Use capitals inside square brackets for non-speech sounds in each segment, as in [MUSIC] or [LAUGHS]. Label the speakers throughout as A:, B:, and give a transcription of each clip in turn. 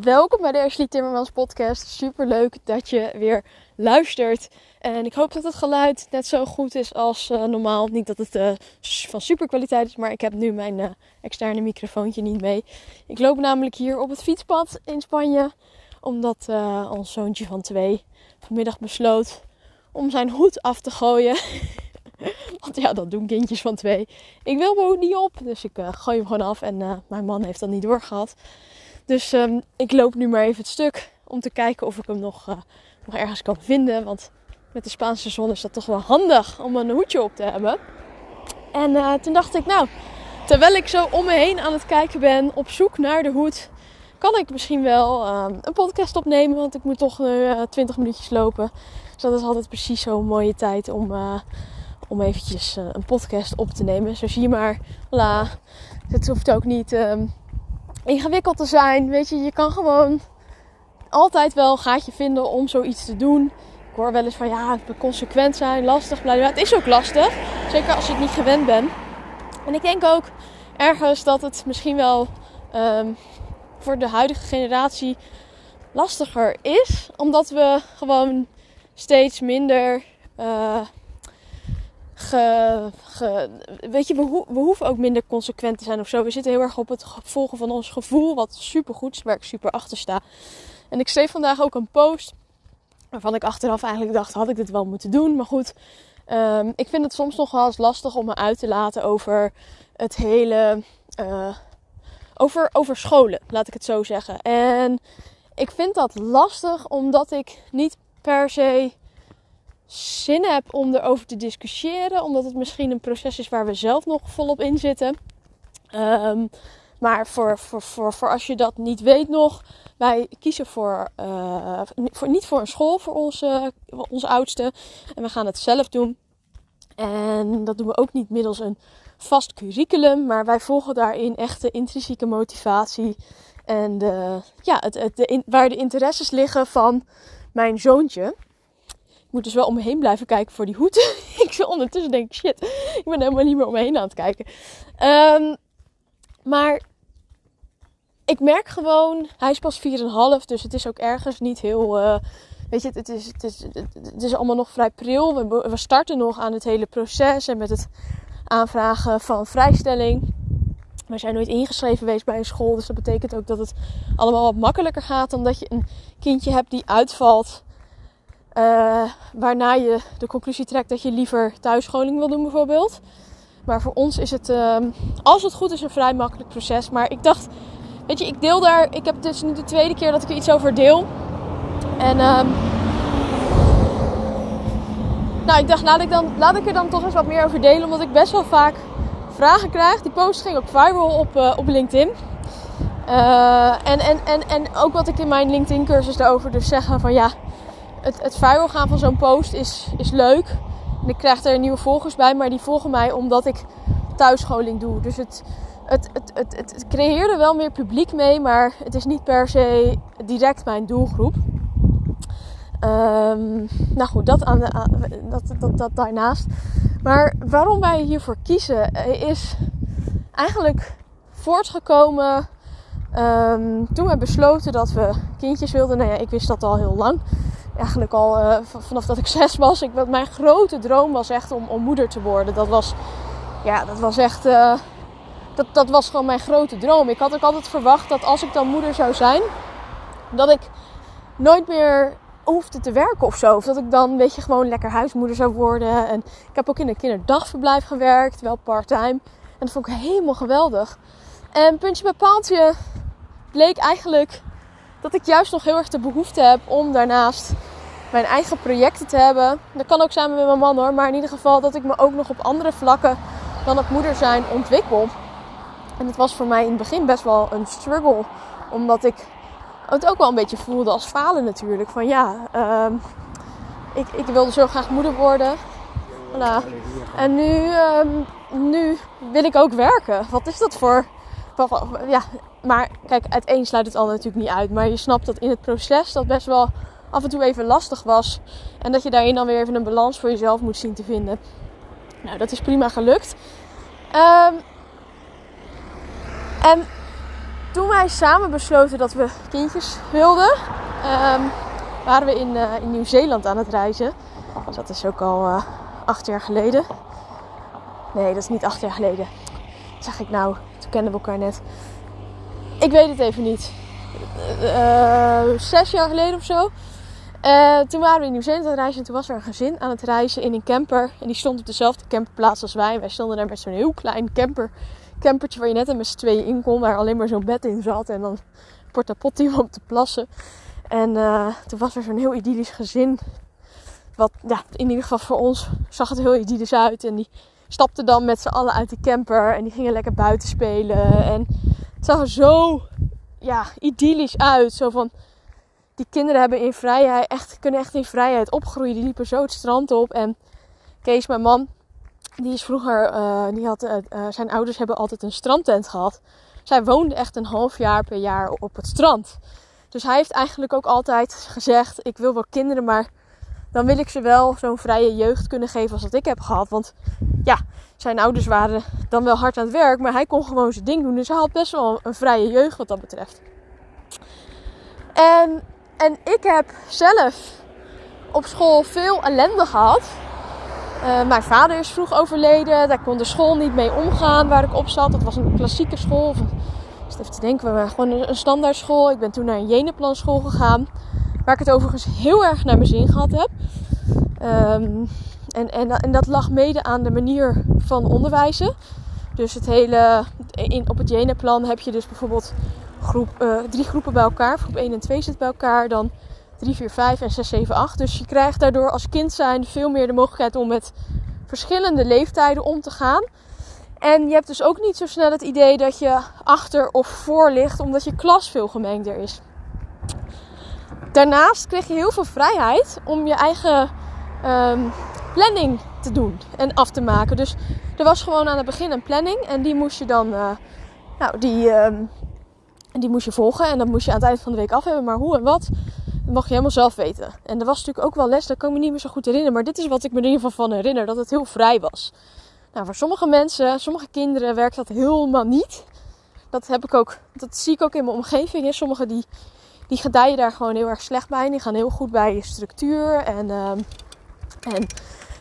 A: Welkom bij de Ashley Timmermans podcast. Super leuk dat je weer luistert. En ik hoop dat het geluid net zo goed is als uh, normaal. Niet dat het uh, van super kwaliteit is, maar ik heb nu mijn uh, externe microfoontje niet mee. Ik loop namelijk hier op het fietspad in Spanje. Omdat ons zoontje van twee vanmiddag besloot om zijn hoed af te gooien. [LAUGHS] Want ja, dat doen kindjes van twee. Ik wil mijn hoed niet op, dus ik gooi hem gewoon af. En mijn man heeft dat niet doorgehad. Dus um, ik loop nu maar even het stuk om te kijken of ik hem nog, uh, nog ergens kan vinden. Want met de Spaanse zon is dat toch wel handig om een hoedje op te hebben. En uh, toen dacht ik, nou, terwijl ik zo om me heen aan het kijken ben op zoek naar de hoed, kan ik misschien wel um, een podcast opnemen. Want ik moet toch uh, 20 minuutjes lopen. Dus dat is altijd precies zo'n mooie tijd om, om eventjes een podcast op te nemen. Zo zie je maar, voilà, het hoeft ook niet... Um, ingewikkeld te zijn. Weet je, je kan gewoon altijd wel een gaatje vinden om zoiets te doen. Ik hoor wel eens van ja, consequent zijn, lastig blijven. Het is ook lastig, zeker als je het niet gewend bent. En ik denk ook ergens dat het misschien wel um, voor de huidige generatie lastiger is, omdat we gewoon steeds minder. Uh, ge, weet je, we, ho we, hoeven ook minder consequent te zijn of zo. We zitten heel erg op het volgen van ons gevoel, wat super goed is, waar ik super achter sta. En ik schreef vandaag ook een post waarvan ik achteraf eigenlijk dacht, had ik dit wel moeten doen? Maar goed, um, ik vind het soms nog wel eens lastig om me uit te laten over het hele, uh, over, over scholen, laat ik het zo zeggen. En ik vind dat lastig omdat ik niet per se zin heb om erover te discussiëren. Omdat het misschien een proces is waar we zelf nog volop in zitten. Um, maar voor, voor, voor, voor als je dat niet weet nog. Wij kiezen voor, uh, voor niet voor een school voor onze, onze oudste. En we gaan het zelf doen. En dat doen we ook niet middels een vast curriculum. Maar wij volgen daarin echt de intrinsieke motivatie. En de, ja, het, het, de, waar de interesses liggen van mijn zoontje moet dus wel om me heen blijven kijken voor die hoed. [LAUGHS] ik zal ondertussen denk ik, shit, ik ben helemaal niet meer om me heen aan het kijken. Um, maar ik merk gewoon, hij is pas 4,5, dus het is ook ergens niet heel... Uh, weet je, het is, het, is, het is allemaal nog vrij pril. We, we starten nog aan het hele proces en met het aanvragen van vrijstelling. We zijn nooit ingeschreven geweest bij een school. Dus dat betekent ook dat het allemaal wat makkelijker gaat dan dat je een kindje hebt die uitvalt uh, waarna je de conclusie trekt dat je liever thuisscholing wil doen, bijvoorbeeld. Maar voor ons is het, uh, als het goed is, een vrij makkelijk proces. Maar ik dacht, weet je, ik deel daar. Ik heb dus nu de tweede keer dat ik er iets over deel. En um, nou, ik dacht, laat ik, dan, laat ik er dan toch eens wat meer over delen. Omdat ik best wel vaak vragen krijg. Die post ging ook viral op, uh, op LinkedIn. Uh, en, en, en, en ook wat ik in mijn LinkedIn cursus daarover dus zeg. Van ja, het, het gaan van zo'n post is, is leuk. En ik krijg er nieuwe volgers bij, maar die volgen mij omdat ik thuisscholing doe. Dus het, het, het, het, het, creëerde wel meer publiek mee, maar het is niet per se direct mijn doelgroep. Um, nou goed, dat, aan dat, dat, dat daarnaast. Maar waarom wij hiervoor kiezen is eigenlijk voortgekomen um, toen we besloten dat we kindjes wilden. Nou ja, ik wist dat al heel lang eigenlijk al uh, vanaf dat ik zes was. Ik, mijn grote droom was echt om, om moeder te worden. Dat was, ja, dat was echt. Uh, dat, dat was gewoon mijn grote droom. Ik had ook altijd verwacht dat als ik dan moeder zou zijn, dat ik nooit meer hoefde te werken of zo. Of dat ik dan, weet je, gewoon lekker huismoeder zou worden. En ik heb ook in een kinderdagverblijf gewerkt, wel part-time. En dat vond ik helemaal geweldig. En puntje bij paaltje bleek eigenlijk dat ik juist nog heel erg de behoefte heb om daarnaast mijn eigen projecten te hebben. Dat kan ook samen met mijn man hoor, maar in ieder geval dat ik me ook nog op andere vlakken dan het moeder zijn ontwikkel. En het was voor mij in het begin best wel een struggle, omdat ik het ook wel een beetje voelde als falen natuurlijk. Van ja, uh, ik, ik wilde zo graag moeder worden. Voilà. En nu, uh, nu wil ik ook werken. Wat is dat voor ja, maar kijk, het sluit het ander natuurlijk niet uit. Maar je snapt dat in het proces dat best wel af en toe even lastig was. En dat je daarin dan weer even een balans voor jezelf moet zien te vinden. Nou, dat is prima gelukt. Um, en toen wij samen besloten dat we kindjes wilden, ehm, waren we in, uh, in Nieuw-Zeeland aan het reizen. Dat is ook al uh, acht jaar geleden. Nee, dat is niet acht jaar geleden. Zeg ik nou? Toen kenden we elkaar net. Ik weet het even niet. Uh, zes jaar geleden of zo. Uh, toen waren we in Nieuw-Zeeland aan het reizen en toen was er een gezin aan het reizen in een camper. En die stond op dezelfde camperplaats als wij. Wij stonden daar met zo'n heel klein camper, campertje waar je net met z'n tweeën in kon. Waar alleen maar zo'n bed in zat en dan portapotti om te plassen. En uh, toen was er zo'n heel idyllisch gezin. Wat, ja, in ieder geval voor ons zag het heel idyllisch uit. En die stapten dan met z'n allen uit de camper. En die gingen lekker buiten spelen. En het zag er zo ja, idyllisch uit. Zo van, die kinderen hebben in vrijheid, echt, kunnen echt in vrijheid opgroeien. Die liepen zo het strand op. En Kees, mijn man, die is vroeger, uh, die had, uh, zijn ouders hebben altijd een strandtent gehad. Zij woonde echt een half jaar per jaar op het strand. Dus hij heeft eigenlijk ook altijd gezegd: Ik wil wel kinderen, maar dan wil ik ze wel zo'n vrije jeugd kunnen geven als dat ik heb gehad. Want ja, zijn ouders waren dan wel hard aan het werk, maar hij kon gewoon zijn ding doen. Dus hij had best wel een vrije jeugd wat dat betreft. En, en ik heb zelf op school veel ellende gehad. Uh, mijn vader is vroeg overleden. Daar kon de school niet mee omgaan waar ik op zat. Dat was een klassieke school. Of, even te denken, we waren gewoon een standaard school. Ik ben toen naar een Jeneplan school gegaan. Waar ik het overigens heel erg naar mijn zin gehad heb. Um, en, en, en, dat lag mede aan de manier van onderwijzen. Dus het hele, in, op het Jeneplan heb je dus bijvoorbeeld groep, uh, drie groepen bij elkaar. Groep 1 en 2 zit bij elkaar. Dan 3, 4, 5 en 6, 7, 8. Dus je krijgt daardoor als kind zijn veel meer de mogelijkheid om met verschillende leeftijden om te gaan. En je hebt dus ook niet zo snel het idee dat je achter of voor ligt, omdat je klas veel gemengder is. Daarnaast kreeg je heel veel vrijheid om je eigen um, planning te doen en af te maken. Dus er was gewoon aan het begin een planning en die moest je dan, uh, nou, die, um, die moest je volgen en dat moest je aan het eind van de week af hebben. Maar hoe en wat, dat mag je helemaal zelf weten. En er was natuurlijk ook wel les, dat kan ik niet meer zo goed herinneren. Maar dit is wat ik me in ieder geval van herinner, dat het heel vrij was. Nou, voor sommige mensen, sommige kinderen werkt dat helemaal niet. Dat heb ik ook, dat zie ik ook in mijn omgeving. Sommigen die, die gedijen daar gewoon heel erg slecht bij. Die gaan heel goed bij structuur en, um, en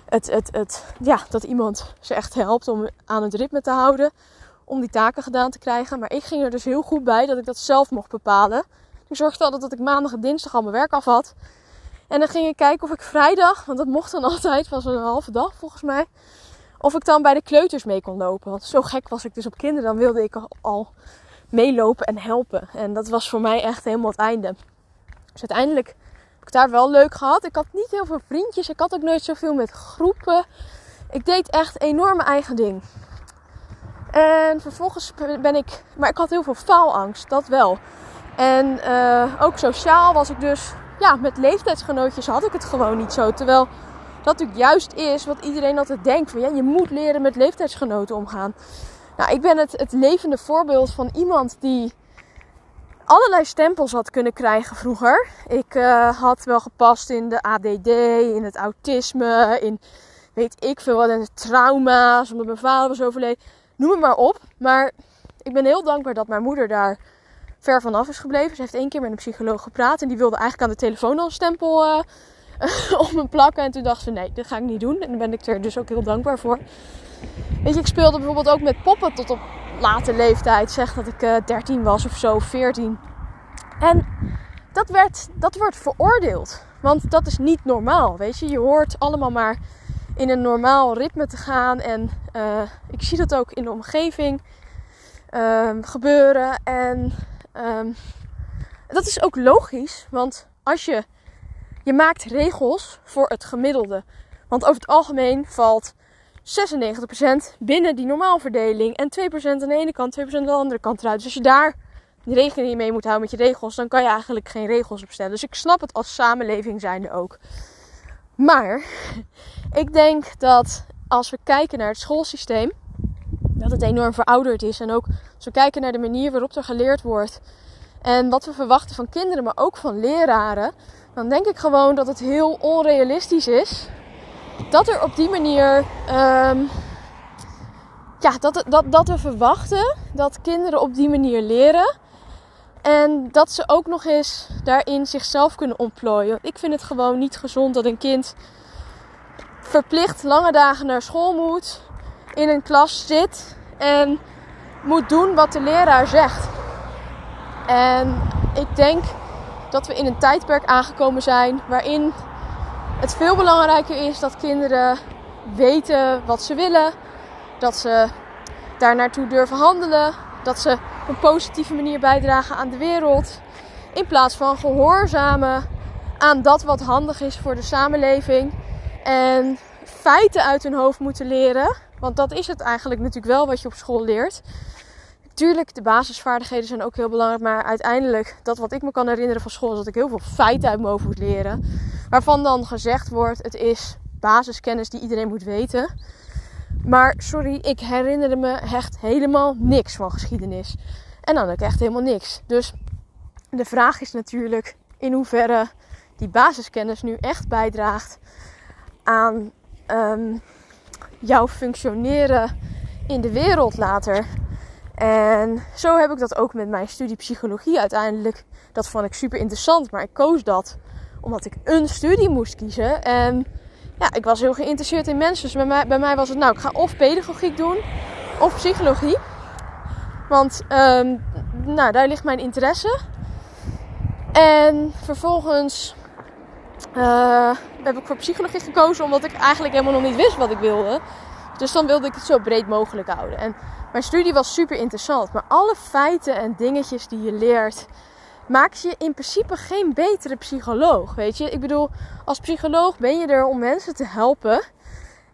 A: het, het, het, ja, dat iemand ze echt helpt om aan het ritme te houden. Om die taken gedaan te krijgen. Maar ik ging er dus heel goed bij dat ik dat zelf mocht bepalen. Ik zorgde altijd dat ik maandag en dinsdag al mijn werk af had. En dan ging ik kijken of ik vrijdag, want dat mocht dan [LAUGHS] altijd, was een halve dag volgens mij of ik dan bij de kleuters mee kon lopen. Want zo gek was ik dus op kinderen. Dan wilde ik al meelopen en helpen. En dat was voor mij echt helemaal het einde. Dus uiteindelijk heb ik daar wel leuk gehad. Ik had niet heel veel vriendjes. Ik had ook nooit zoveel met groepen. Ik deed echt enorm mijn eigen ding. En vervolgens ben ik... Maar ik had heel veel faalangst. Dat wel. En uh, ook sociaal was ik dus... Ja, met leeftijdsgenootjes had ik het gewoon niet zo. Terwijl dat natuurlijk juist is wat iedereen altijd denkt. Van, ja, je moet leren met leeftijdsgenoten omgaan. Nou, ik ben het, het levende voorbeeld van iemand die allerlei stempels had kunnen krijgen vroeger. Ik uh, had wel gepast in de ADD, in het autisme, in weet ik veel wat, in de trauma's, omdat mijn vader was overleden. Noem het maar op. Maar ik ben heel dankbaar dat mijn moeder daar ver vanaf is gebleven. Ze heeft één keer met een psycholoog gepraat en die wilde eigenlijk aan de telefoon al een stempel uh, [LAUGHS] op mijn plakken. En toen dacht ze, nee, dat ga ik niet doen. En daar ben ik er dus ook heel dankbaar voor. Weet je, ik speelde bijvoorbeeld ook met poppen tot op late leeftijd. Zeg dat ik uh, eh, 13 was of zo, 14. En dat, werd, dat wordt veroordeeld. Want dat is niet normaal, weet je. Je hoort allemaal maar in een normaal ritme te gaan. En uh, ik zie dat ook in de omgeving uh, gebeuren. En um, dat is ook logisch. Want als je je maakt regels voor het gemiddelde. Want over het algemeen valt 96% binnen die normaalverdeling. En 2% aan de ene kant, 2% aan de andere kant eruit. Dus als je daar rekening mee moet houden met je regels, dan kan je eigenlijk geen regels opstellen. Dus ik snap het als samenleving zijnde ook. Maar ik denk dat als we kijken naar het schoolsysteem, dat het enorm verouderd is. En ook als we kijken naar de manier waarop er geleerd wordt. En wat we verwachten van kinderen, maar ook van leraren dan denk ik gewoon dat het heel onrealistisch is. Dat er op die manier. Um, ja, dat, dat, dat we verwachten dat kinderen op die manier leren. En dat ze ook nog eens daarin zichzelf kunnen ontplooien. Ik vind het gewoon niet gezond dat een kind verplicht lange dagen naar school moet, in een klas zit en moet doen wat de leraar zegt. En ik denk dat we in een tijdperk aangekomen zijn waarin het veel belangrijker is dat kinderen weten wat ze willen, dat ze daar naartoe durven handelen, dat ze op een positieve manier bijdragen aan de wereld, in plaats van gehoorzamen aan dat wat handig is voor de samenleving en feiten uit hun hoofd moeten leren. Want dat is het eigenlijk natuurlijk wel wat je op school leert. Tuurlijk, de basisvaardigheden zijn ook heel belangrijk. Maar uiteindelijk, dat wat ik me kan herinneren van school, is dat ik heel veel feiten uit mijn hoofd moet leren. Waarvan dan gezegd wordt, het is basiskennis die iedereen moet weten. Maar sorry, ik herinnerde me echt helemaal niks van geschiedenis. En dan ook echt helemaal niks. Dus de vraag is natuurlijk in hoeverre die basiskennis nu echt bijdraagt aan um, jouw functioneren in de wereld later. En zo heb ik dat ook met mijn studie psychologie uiteindelijk. Dat vond ik super interessant, maar ik koos dat omdat ik een studie moest kiezen. En ja, ik was heel geïnteresseerd in mensen. Dus bij mij, bij mij was het, nou, ik ga of pedagogiek doen of psychologie. Want um, nou, daar ligt mijn interesse. En vervolgens uh, heb ik voor psychologie gekozen omdat ik eigenlijk helemaal nog niet wist wat ik wilde. Dus dan wilde ik het zo breed mogelijk houden. En mijn studie was super interessant. Maar alle feiten en dingetjes die je leert, maakt je in principe geen betere psycholoog. Weet je, ik bedoel, als psycholoog ben je er om mensen te helpen.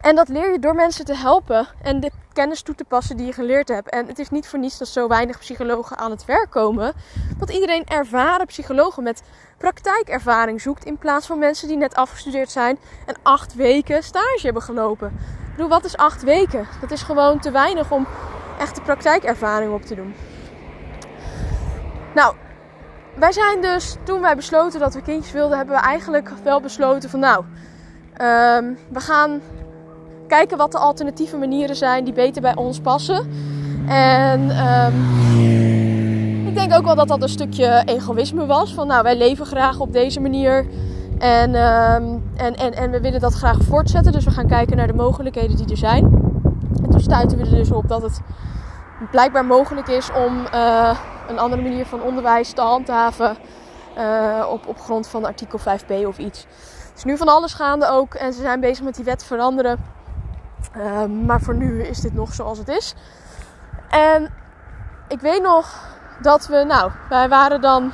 A: En dat leer je door mensen te helpen en de kennis toe te passen die je geleerd hebt. En het is niet voor niets dat zo weinig psychologen aan het werk komen. Dat iedereen ervaren psychologen met praktijkervaring zoekt. In plaats van mensen die net afgestudeerd zijn en acht weken stage hebben gelopen. Ik bedoel, wat is acht weken? Dat is gewoon te weinig om echte praktijkervaring op te doen. Nou, wij zijn dus, toen wij besloten dat we kindjes wilden, hebben we eigenlijk wel besloten van nou, um, we gaan kijken wat de alternatieve manieren zijn die beter bij ons passen. En um, ik denk ook wel dat dat een stukje egoïsme was. Van nou, wij leven graag op deze manier. En, um, en, en, en we willen dat graag voortzetten. Dus we gaan kijken naar de mogelijkheden die er zijn. En toen stuiten we er dus op dat het blijkbaar mogelijk is om uh, een andere manier van onderwijs te handhaven. Uh, op, op grond van artikel 5b of iets. Er is nu van alles gaande ook. En ze zijn bezig met die wet veranderen. Uh, maar voor nu is dit nog zoals het is. En ik weet nog dat we, nou, wij waren dan.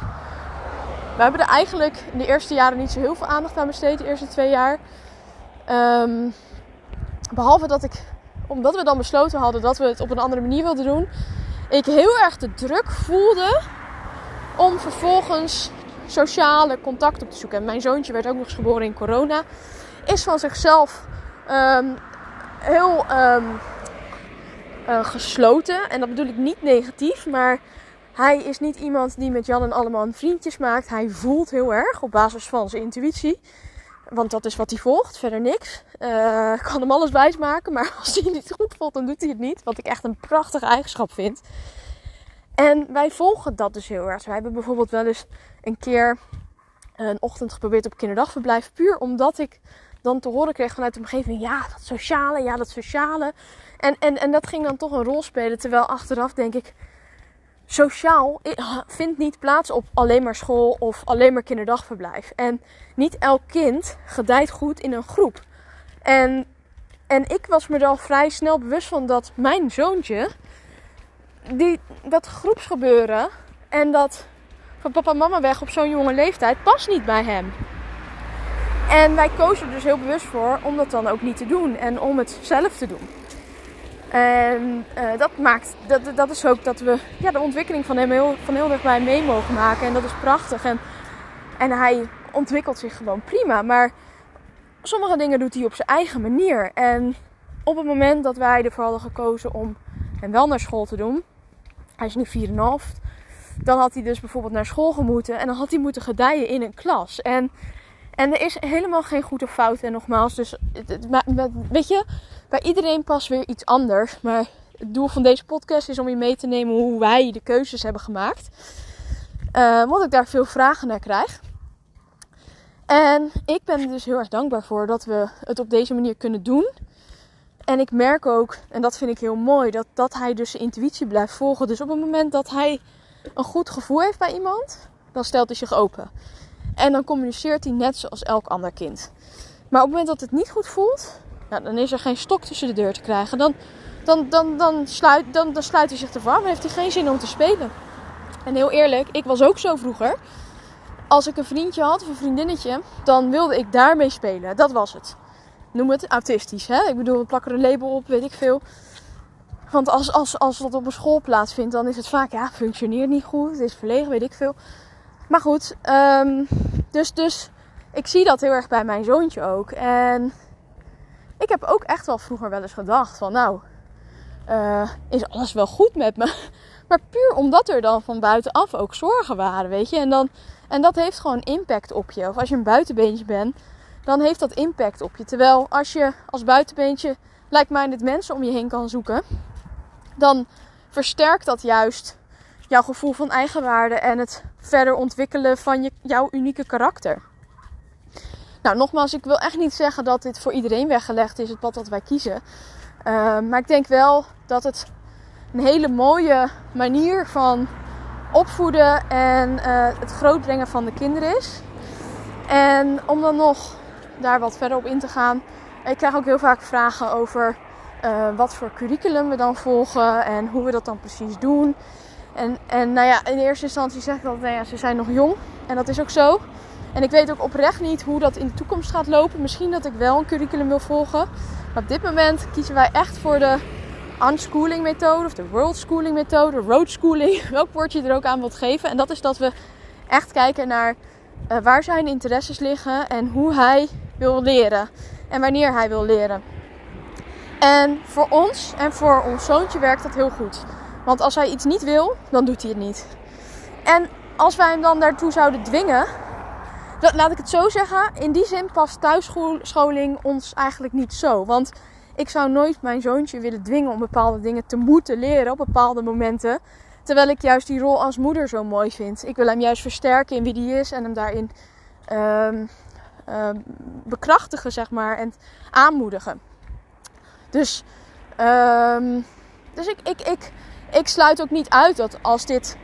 A: We hebben er eigenlijk in de eerste jaren niet zo heel veel aandacht aan besteed, de eerste twee jaar. Um, behalve dat ik, omdat we dan besloten hadden dat we het op een andere manier wilden doen, ik heel erg de druk voelde om vervolgens sociale contact op te zoeken. En mijn zoontje werd ook nog eens geboren in corona. Is van zichzelf um, heel um, uh, gesloten. En dat bedoel ik niet negatief, maar hij is niet iemand die met Jan en allemaal vriendjes maakt. Hij voelt heel erg op basis van zijn intuïtie. Want dat is wat hij volgt, verder niks. Uh, ik kan hem alles wijsmaken, maar [LAUGHS] als hij het niet goed voelt, dan doet hij het niet. Wat ik echt een prachtige eigenschap vind. En wij volgen dat dus heel erg. Wij hebben bijvoorbeeld wel eens een keer een ochtend geprobeerd op kinderdagverblijf. Puur omdat ik dan te horen kreeg vanuit de omgeving: ja, dat sociale, ja, dat sociale. En, en, en dat ging dan toch een rol spelen. Terwijl achteraf denk ik: sociaal vindt niet plaats op alleen maar school of alleen maar kinderdagverblijf. En niet elk kind gedijt goed in een groep. En, en ik was me al vrij snel bewust van dat mijn zoontje, die, dat groepsgebeuren en dat van papa en mama weg op zo'n jonge leeftijd, past niet bij hem. En wij kozen er dus heel bewust voor om dat dan ook niet te doen en om het zelf te doen. En uh, dat maakt, dat, dat is ook dat we ja, de ontwikkeling van hem heel, van heel dichtbij mee mogen maken. En dat is prachtig. En, en hij ontwikkelt zich gewoon prima. Maar sommige dingen doet hij op zijn eigen manier. En op het moment dat wij ervoor hadden gekozen om hem wel naar school te doen. Hij is nu 4,5. Dan had hij dus bijvoorbeeld naar school gemoeten. En dan had hij moeten gedijen in een klas. En en er is helemaal geen goed of fout. En nogmaals, dus weet je, bij iedereen past weer iets anders. Maar het doel van deze podcast is om je mee te nemen hoe wij de keuzes hebben gemaakt. Uh, omdat ik daar veel vragen naar krijg. En ik ben er dus heel erg dankbaar voor dat we het op deze manier kunnen doen. En ik merk ook, en dat vind ik heel mooi, dat, dat hij dus zijn intuïtie blijft volgen. Dus op het moment dat hij een goed gevoel heeft bij iemand, dan stelt hij zich open. En dan communiceert hij net zoals elk ander kind. Maar op het moment dat het niet goed voelt, nou, dan is er geen stok tussen de deur te krijgen. Dan, dan, dan, dan, sluit, dan, dan sluit hij zich warm en heeft hij geen zin om te spelen. En heel eerlijk, ik was ook zo vroeger. Als ik een vriendje had of een vriendinnetje, dan wilde ik daarmee spelen. Dat was het. Noem het autistisch, hè? Ik bedoel, we plakken een label op, weet ik veel. Want als, als, als dat op een school plaatsvindt, dan is het vaak, ja, functioneert niet goed, het is verlegen, weet ik veel. Maar goed, um, dus, dus ik zie dat heel erg bij mijn zoontje ook. En ik heb ook echt wel vroeger wel eens gedacht van, nou, uh, is alles wel goed met me? [LAUGHS] Maar puur omdat er dan van buitenaf ook zorgen waren, weet je. En, dan, en dat heeft gewoon impact op je. Of als je een buitenbeentje bent, dan heeft dat impact op je. Terwijl als je als buitenbeentje like-minded mensen om je heen kan zoeken, dan versterkt dat juist jouw gevoel van eigenwaarde en het verder ontwikkelen van je, jouw unieke karakter. Nou, nogmaals, ik wil echt niet zeggen dat dit voor iedereen weggelegd is, het pad dat wij kiezen. Uh, maar ik denk wel dat het een hele mooie manier van opvoeden en uh, het grootbrengen van de kinderen is. En om dan nog daar wat verder op in te gaan. Ik krijg ook heel vaak vragen over uh, wat voor curriculum we dan volgen en hoe we dat dan precies doen. En, en nou ja, in eerste instantie zeg ik dat nou ja, ze zijn nog jong. En dat is ook zo. En ik weet ook oprecht niet hoe dat in de toekomst gaat lopen. Misschien dat ik wel een curriculum wil volgen. Maar op dit moment kiezen wij echt voor de unschooling methode of de world schooling methode, road schooling, [LAUGHS] welk woord je er ook aan wilt geven. En dat is dat we echt kijken naar uh, waar zijn interesses liggen en hoe hij wil leren en wanneer hij wil leren. En voor ons en voor ons zoontje werkt dat heel goed. Want als hij iets niet wil, dan doet hij het niet. En als wij hem dan daartoe zouden dwingen, dat, laat ik het zo zeggen, in die zin past thuisscholing ons eigenlijk niet zo. Want ik zou nooit mijn zoontje willen dwingen om bepaalde dingen te moeten leren op bepaalde momenten. Terwijl ik juist die rol als moeder zo mooi vind. Ik wil hem juist versterken in wie die is en hem daarin um, um, bekrachtigen, zeg maar, en aanmoedigen. Dus, um, dus ik, ik, ik, ik sluit ook niet uit dat als dit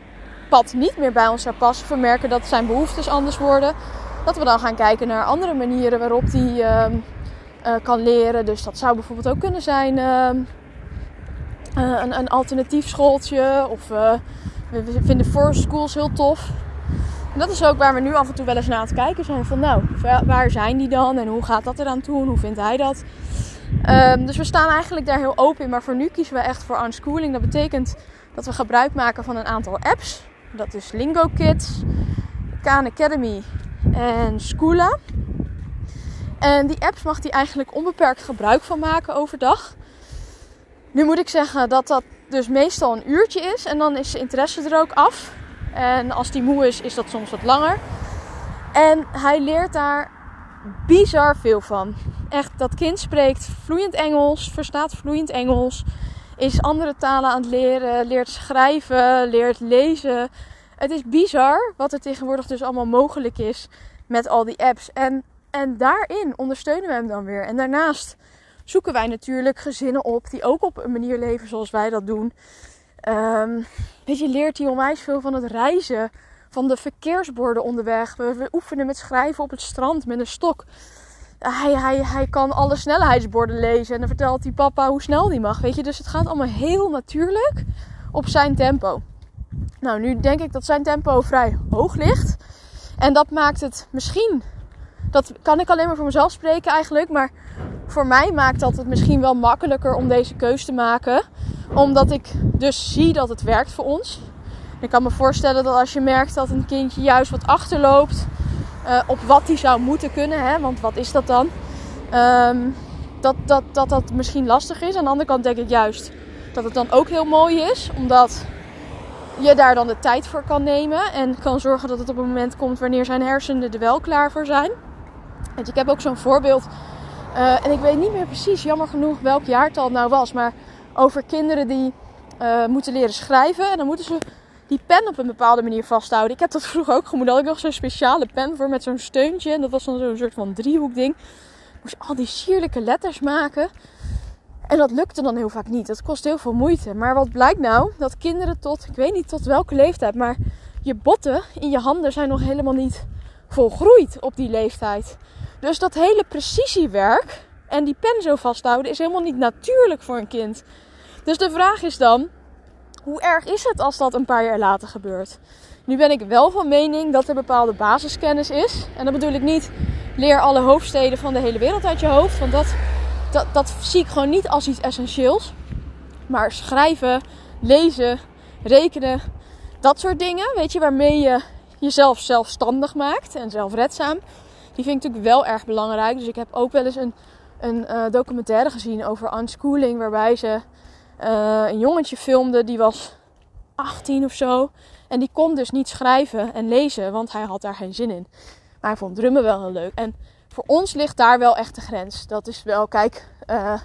A: pad niet meer bij ons zou passen, we merken dat zijn behoeftes anders worden, dat we dan gaan kijken naar andere manieren waarop die uh, kan leren. Dus dat zou bijvoorbeeld ook kunnen zijn uh, een, een, alternatief schooltje. Of uh, we vinden forest schools heel tof. En dat is ook waar we nu af en toe wel eens naar aan het kijken zijn. Van nou, waar zijn die dan? En hoe gaat dat eraan toe? Hoe vindt hij dat? Um, dus we staan eigenlijk daar heel open in. Maar voor nu kiezen we echt voor unschooling. Dat betekent dat we gebruik maken van een aantal apps. Dat is Lingo Kids, Khan Academy en Schoola. En die apps mag hij eigenlijk onbeperkt gebruik van maken overdag. Nu moet ik zeggen dat dat dus meestal een uurtje is. En dan is zijn interesse er ook af. En als die moe is, is dat soms wat langer. En hij leert daar bizar veel van. Echt, dat kind spreekt vloeiend Engels, verstaat vloeiend Engels. Is andere talen aan het leren, leert schrijven, leert lezen. Het is bizar wat er tegenwoordig dus allemaal mogelijk is met al die apps. En en daarin ondersteunen we hem dan weer. En daarnaast zoeken wij natuurlijk gezinnen op die ook op een manier leven zoals wij dat doen. Um, weet je, leert hij onwijs veel van het reizen, van de verkeersborden onderweg. We, oefenen met schrijven op het strand met een stok. Hij, hij, hij kan alle snelheidsborden lezen en dan vertelt hij papa hoe snel die mag. Weet je, dus het gaat allemaal heel natuurlijk op zijn tempo. Nou, nu denk ik dat zijn tempo vrij hoog ligt. En dat maakt het misschien dat kan ik alleen maar voor mezelf spreken eigenlijk. Maar voor mij maakt dat het misschien wel makkelijker om deze keus te maken. Omdat ik dus zie dat het werkt voor ons. Ik kan me voorstellen dat als je merkt dat een kindje juist wat achterloopt uh, op wat hij zou moeten kunnen, hè, want wat is dat dan? Um, dat, dat, dat dat misschien lastig is. Aan de andere kant denk ik juist dat het dan ook heel mooi is, omdat je daar dan de tijd voor kan nemen en kan zorgen dat het op een moment komt wanneer zijn hersenen er wel klaar voor zijn. Want ik heb ook zo'n voorbeeld. Uh, en ik weet niet meer precies, jammer genoeg, welk jaartal het nou was. Maar over kinderen die uh, moeten leren schrijven. En dan moeten ze die pen op een bepaalde manier vasthouden. Ik heb dat vroeger ook gemoed. Daar had ik nog zo'n speciale pen voor met zo'n steuntje. En dat was dan zo'n soort van driehoekding. Ik moest al die sierlijke letters maken. En dat lukte dan heel vaak niet. Dat kost heel veel moeite. Maar wat blijkt nou? Dat kinderen tot, ik weet niet tot welke leeftijd, maar je botten in je handen zijn nog helemaal niet volgroeid op die leeftijd. Dus dat hele precisiewerk en die pen zo vasthouden is helemaal niet natuurlijk voor een kind. Dus de vraag is dan, hoe erg is het als dat een paar jaar later gebeurt? Nu ben ik wel van mening dat er bepaalde basiskennis is. En dat bedoel ik niet leer alle hoofdsteden van de hele wereld uit je hoofd. Want dat, dat, dat zie ik gewoon niet als iets essentieels. Maar schrijven, lezen, rekenen, dat soort dingen, weet je, waarmee je jezelf zelfstandig maakt en zelfredzaam. Die vind ik natuurlijk wel erg belangrijk. Dus ik heb ook wel eens een, een uh, documentaire gezien over unschooling, waarbij ze uh, een jongetje filmde die was 18 of zo. En die kon dus niet schrijven en lezen, want hij had daar geen zin in. Maar hij vond drummen wel heel leuk. En voor ons ligt daar wel echt de grens. Dat is wel, kijk, uh,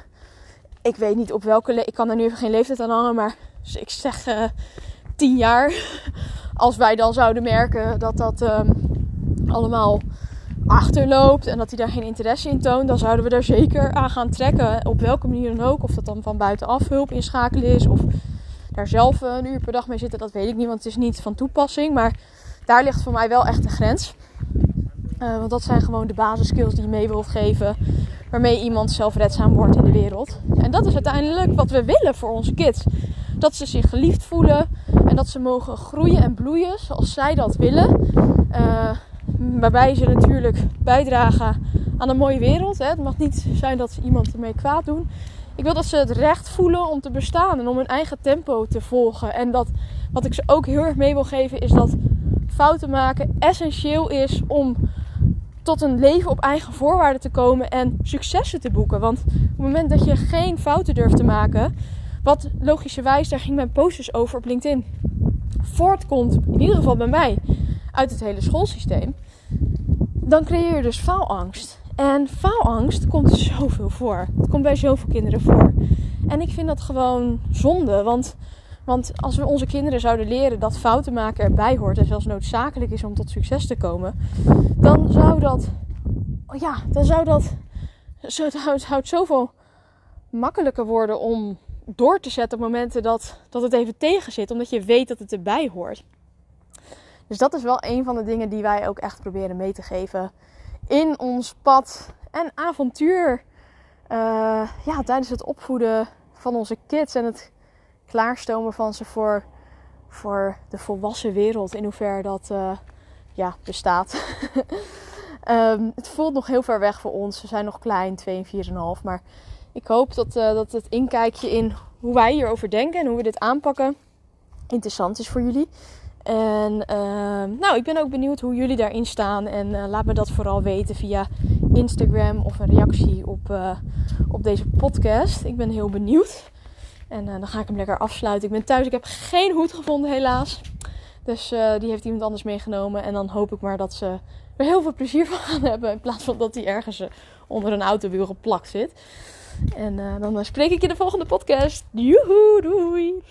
A: ik weet niet op welke ik kan er nu even geen leeftijd aan hangen, maar dus ik zeg uh, 10 jaar. [LAUGHS] Als wij dan zouden merken dat dat um, allemaal achterloopt en dat hij daar geen interesse in toont, dan zouden we daar zeker aan gaan trekken. Op welke manier dan ook. Of dat dan van buitenaf hulp inschakelen is. Of daar zelf een uur per dag mee zitten, dat weet ik niet. Want het is niet van toepassing. Maar daar ligt voor mij wel echt de grens. Uh, want dat zijn gewoon de basiskills die je mee wilt geven. Waarmee iemand zelfredzaam wordt in de wereld. En dat is uiteindelijk wat we willen voor onze kids. Dat ze zich geliefd voelen. En dat ze mogen groeien en bloeien zoals zij dat willen. Uh, waarbij ze natuurlijk bijdragen aan een mooie wereld. Hè. Het mag niet zijn dat ze iemand ermee kwaad doen. Ik wil dat ze het recht voelen om te bestaan en om hun eigen tempo te volgen. En dat wat ik ze ook heel erg mee wil geven is dat fouten maken essentieel is om tot een leven op eigen voorwaarden te komen en successen te boeken. Want op het moment dat je geen fouten durft te maken, wat logischerwijs, daar ging mijn posters over op LinkedIn, voortkomt, in ieder geval bij mij, uit het hele schoolsysteem, dan creëer je dus faalangst. En faalangst komt zoveel voor. Het komt bij zoveel kinderen voor. En ik vind dat gewoon zonde. Want, want als we onze kinderen zouden leren dat fouten maken erbij hoort en zelfs noodzakelijk is om tot succes te komen, dan zou dat. Ja, dan zou dat. Het houdt zoveel makkelijker worden om door te zetten op momenten dat, dat het even tegen zit, omdat je weet dat het erbij hoort. Dus dat is wel een van de dingen die wij ook echt proberen mee te geven in ons pad en avontuur. Uh, ja, tijdens het opvoeden van onze kids en het klaarstomen van ze voor, voor de volwassen wereld. In hoeverre dat uh, ja, bestaat. um, [LAUGHS] het voelt nog heel ver weg voor ons. We zijn nog klein, 2 en 4,5. Maar ik hoop dat, uh, dat het inkijkje in hoe wij hierover denken en hoe we dit aanpakken interessant is voor jullie. En uh, nou, ik ben ook benieuwd hoe jullie daarin staan. En uh, laat me dat vooral weten via Instagram of een reactie op, uh, op deze podcast. Ik ben heel benieuwd. En dan ga ik hem lekker afsluiten. Ik ben thuis. Ik heb geen hoed gevonden, helaas. Dus die heeft iemand anders meegenomen. En dan hoop ik maar dat ze er heel veel plezier van gaan [LAUGHS] hebben. In plaats van dat hij ergens onder een autowiel geplakt zit. En dan spreek ik je de volgende podcast. Joehoe, doei!